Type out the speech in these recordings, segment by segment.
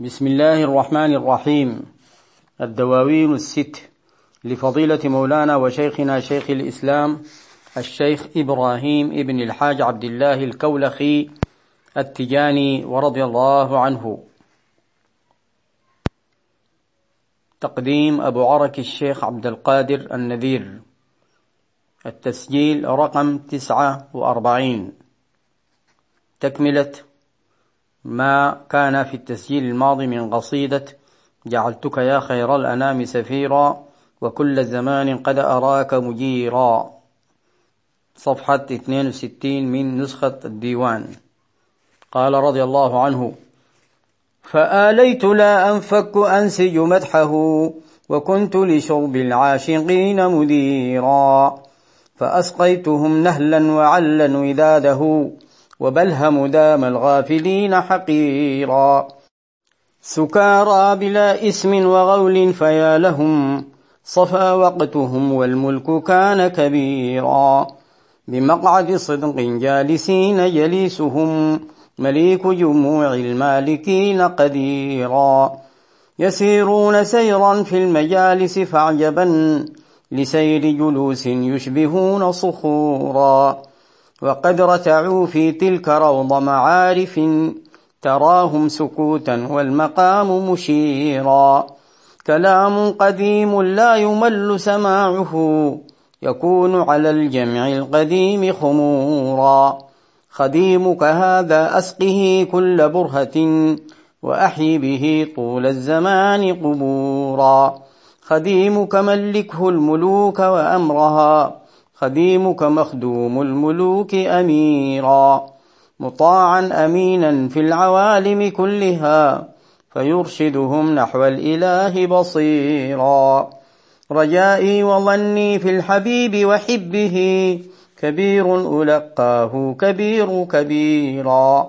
بسم الله الرحمن الرحيم. الدواوين الست لفضيلة مولانا وشيخنا شيخ الإسلام الشيخ إبراهيم ابن الحاج عبد الله الكولخي التجاني ورضي الله عنه. تقديم أبو عرك الشيخ عبد القادر النذير. التسجيل رقم تسعة وأربعين. تكملة ما كان في التسجيل الماضي من قصيدة جعلتك يا خير الأنام سفيرا وكل زمان قد أراك مجيرا. صفحة 62 من نسخة الديوان. قال رضي الله عنه فآليت لا أنفك أنسج مدحه وكنت لشرب العاشقين مديرا. فأسقيتهم نهلا وعلا وداده وبلهم دام الغافلين حقيرا. سكارى بلا اسم وغول فيا لهم صفى وقتهم والملك كان كبيرا. بمقعد صدق جالسين جليسهم مليك جموع المالكين قديرا. يسيرون سيرا في المجالس فعجبا لسير جلوس يشبهون صخورا. وقد رتعوا في تلك روض معارف تراهم سكوتا والمقام مشيرا. كلام قديم لا يمل سماعه يكون على الجمع القديم خمورا. خديمك هذا أسقه كل برهة وأحي به طول الزمان قبورا. خديمك ملكه الملوك وأمرها خديمك مخدوم الملوك أميرا مطاعا أمينا في العوالم كلها فيرشدهم نحو الإله بصيرا. رجائي وظني في الحبيب وحبه كبير ألقاه كبير كبيرا.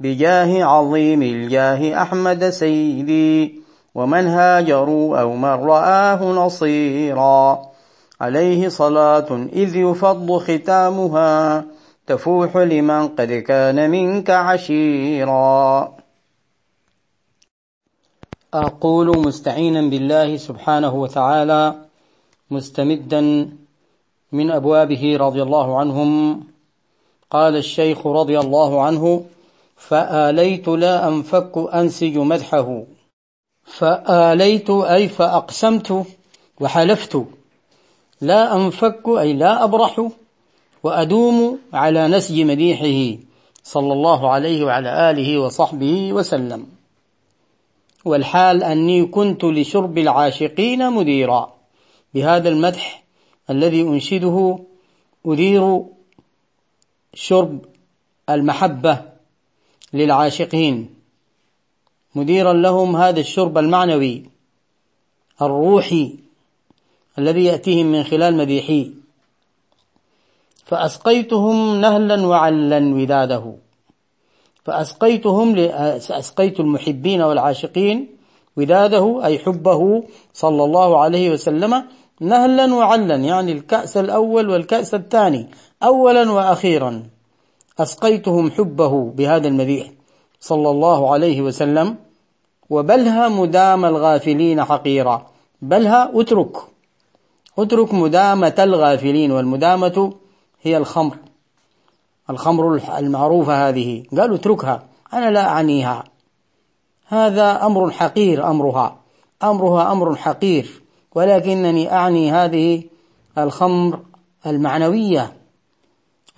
بجاه عظيم الجاه أحمد سيدي ومن هاجروا أو من رآه نصيرا. عليه صلاة إذ يفض ختامها تفوح لمن قد كان منك عشيرا. أقول مستعينا بالله سبحانه وتعالى مستمدا من أبوابه رضي الله عنهم. قال الشيخ رضي الله عنه فآليت لا أنفك أنسج مدحه فآليت أي فأقسمت وحلفت لا أنفك أي لا أبرح وأدوم على نسج مديحه صلى الله عليه وعلى آله وصحبه وسلم. والحال أني كنت لشرب العاشقين مديرا. بهذا المدح الذي أنشده أدير شرب المحبة للعاشقين. مديرا لهم هذا الشرب المعنوي الروحي. الذي يأتيهم من خلال مديحي. فأسقيتهم نهلا وعلا وداده فأسقيتهم أسقيت المحبين والعاشقين وداده أي حبه صلى الله عليه وسلم نهلا وعلا يعني الكأس الأول والكأس الثاني أولا وأخيرا. أسقيتهم حبه بهذا المديح صلى الله عليه وسلم. وبلها مدام الغافلين حقيرا. بلها اترك. اترك مدامة الغافلين والمدامة هي الخمر. الخمر المعروفة هذه. قالوا اتركها. أنا لا أعنيها. هذا أمر حقير أمرها. أمرها أمر حقير. ولكنني أعني هذه الخمر المعنوية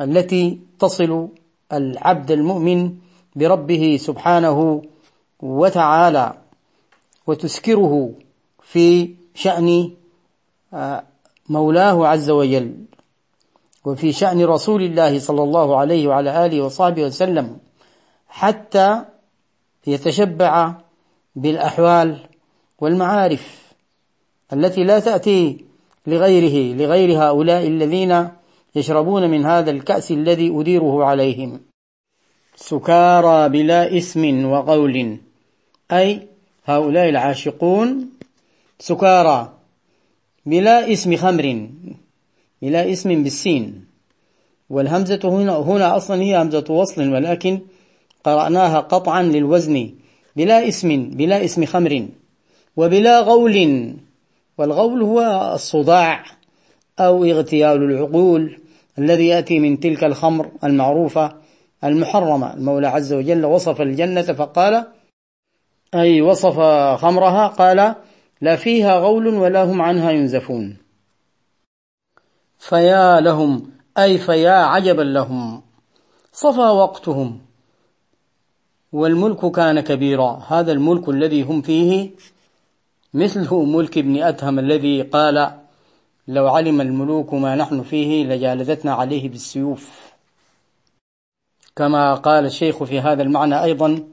التي تصل العبد المؤمن بربه سبحانه وتعالى وتسكره في شأن آه، مولاه عز وجل. وفي شأن رسول الله صلى الله عليه وعلى آله وصحبه وسلم حتى يتشبع بالأحوال والمعارف التي لا تأتي لغيره لغير هؤلاء الذين يشربون من هذا الكأس الذي أديره عليهم. سكارى بلا اسم وقول أي هؤلاء العاشقون سكارى. بلا اسم خمر بلا اسم بالسين. والهمزة هنا هنا أصلا هي همزة وصل ولكن قرأناها قطعا للوزن. بلا اسم بلا اسم خمر. وبلا غول والغول هو الصداع أو اغتيال العقول الذي يأتي من تلك الخمر المعروفة المحرمة. المولى عز وجل وصف الجنة فقال أي وصف خمرها؟ قال لا فيها غول ولا هم عنها ينزفون. فيا لهم أي فيا عجبا لهم. صفى وقتهم. والملك كان كبيرا. هذا الملك الذي هم فيه مثل ملك ابن أدهم الذي قال لو علم الملوك ما نحن فيه لجالدتنا عليه بالسيوف. كما قال الشيخ في هذا المعنى أيضا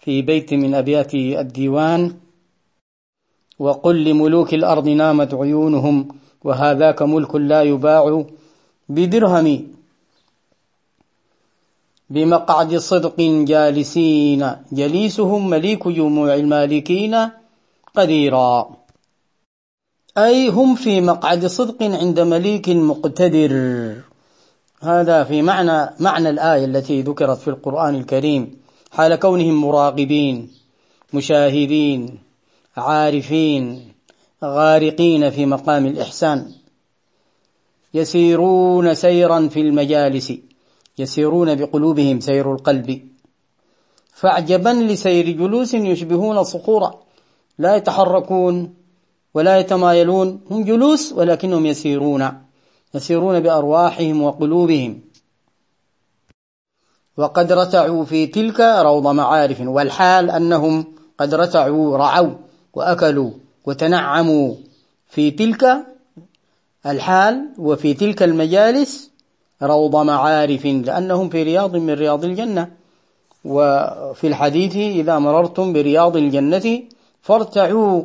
في بيت من أبيات الديوان وقل لملوك الأرض نامت عيونهم وهذاك ملك لا يباع بدرهم. بمقعد صدق جالسين جليسهم مليك جموع المالكين قديرا. أي هم في مقعد صدق عند مليك مقتدر. هذا في معنى معنى الآية التي ذكرت في القرآن الكريم. حال كونهم مراقبين مشاهدين. عارفين غارقين في مقام الإحسان. يسيرون سيرا في المجالس يسيرون بقلوبهم سير القلب. فاعجبا لسير جلوس يشبهون صخورا لا يتحركون ولا يتمايلون هم جلوس ولكنهم يسيرون يسيرون بأرواحهم وقلوبهم. وقد رتعوا في تلك روض معارف والحال أنهم قد رتعوا رعوا. وأكلوا وتنعموا في تلك الحال وفي تلك المجالس روض معارف لأنهم في رياض من رياض الجنة. وفي الحديث إذا مررتم برياض الجنة فارتعوا.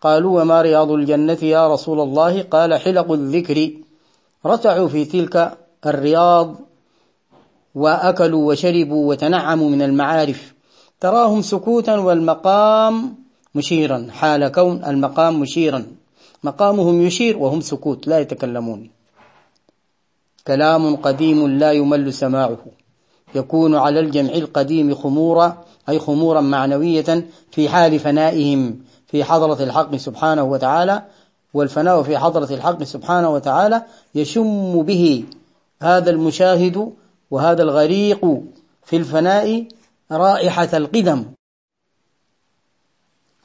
قالوا وما رياض الجنة يا رسول الله؟ قال حلق الذكر. رتعوا في تلك الرياض وأكلوا وشربوا وتنعموا من المعارف. تراهم سكوتا والمقام مشيرا. حال كون المقام مشيرا. مقامهم يشير وهم سكوت لا يتكلمون. كلام قديم لا يمل سماعه. يكون على الجمع القديم خمورا أي خمورا معنوية في حال فنائهم في حضرة الحق سبحانه وتعالى. والفناء في حضرة الحق سبحانه وتعالى يشم به هذا المشاهد وهذا الغريق في الفناء رائحة القدم.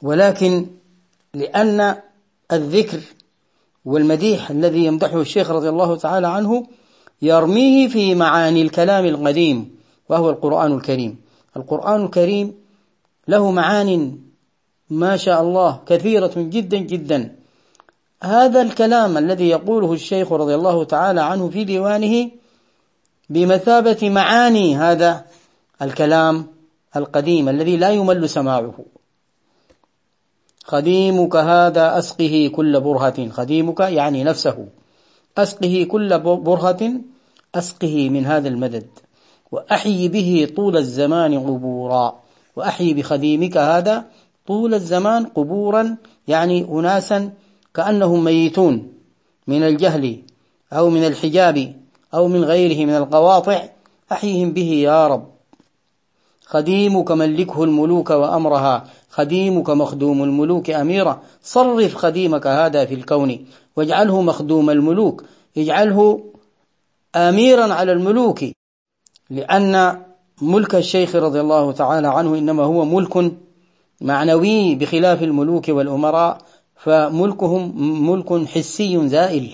ولكن لأن الذكر والمديح الذي يمدحه الشيخ رضي الله تعالى عنه يرميه في معاني الكلام القديم وهو القرآن الكريم. القرآن الكريم له معان ما شاء الله كثيرة جدا جدا. هذا الكلام الذي يقوله الشيخ رضي الله تعالى عنه في ديوانه بمثابة معاني هذا الكلام القديم الذي لا يمل سماعه. خديمك هذا أسقه كل برهة. خديمك يعني نفسه. أسقه كل برهة أسقه من هذا المدد. وأحيي به طول الزمان قبورا. وأحيي بخديمك هذا طول الزمان قبورا يعني أناسا كأنهم ميتون من الجهل أو من الحجاب أو من غيره من القواطع. أحيهم به يا رب. خديمك ملكه الملوك وأمرها. خديمك مخدوم الملوك أميرا. صرف خديمك هذا في الكون. واجعله مخدوم الملوك. اجعله أميرا على الملوك. لأن ملك الشيخ رضي الله تعالى عنه إنما هو ملك معنوي بخلاف الملوك والأمراء. فملكهم ملك حسي زائل.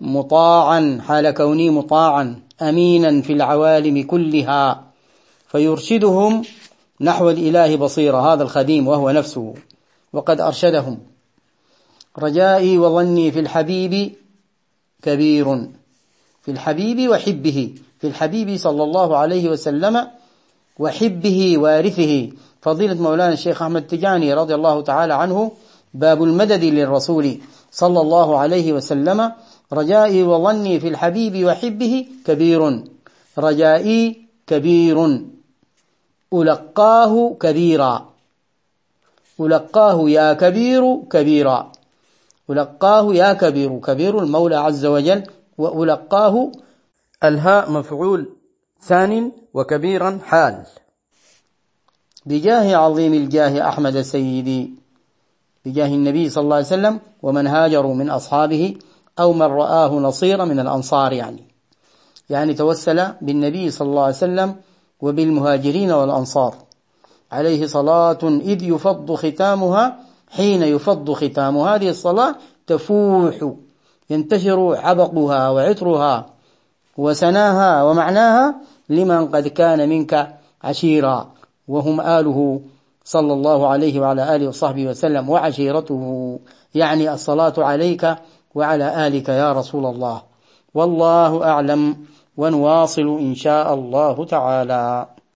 مطاعا حال كوني مطاعا. أمينا في العوالم كلها. فيرشدهم نحو الإله بصيرة هذا الخديم وهو نفسه. وقد أرشدهم. رجائي وظني في الحبيب كبير. في الحبيب وحبه. في الحبيب صلى الله عليه وسلم وحبه وارثه. فضيلة مولانا الشيخ أحمد تجاني رضي الله تعالى عنه باب المدد للرسول صلى الله عليه وسلم. رجائي وظني في الحبيب وحبه كبير. رجائي كبير. ألقاه كبيرا. ألقاه يا كبير كبيرا. ألقاه يا كبير كبير المولى عز وجل. وألقاه الهاء مفعول ثان وكبيرا حال. بجاه عظيم الجاه أحمد سيدي. بجاه النبي صلى الله عليه وسلم ومن هاجروا من أصحابه أو من رآه نصيرا من الأنصار يعني. يعني توسل بالنبي صلى الله عليه وسلم وبالمهاجرين والأنصار. عليه صلاة إذ يفض ختامها حين يفض ختام هذه الصلاة تفوح ينتشر عبقها وعطرها وسناها ومعناها لمن قد كان منك عشيرا. وهم آله صلى الله عليه وعلى آله وصحبه وسلم وعشيرته. يعني الصلاة عليك وعلى آلك يا رسول الله. والله أعلم ونواصل إن شاء الله تعالى.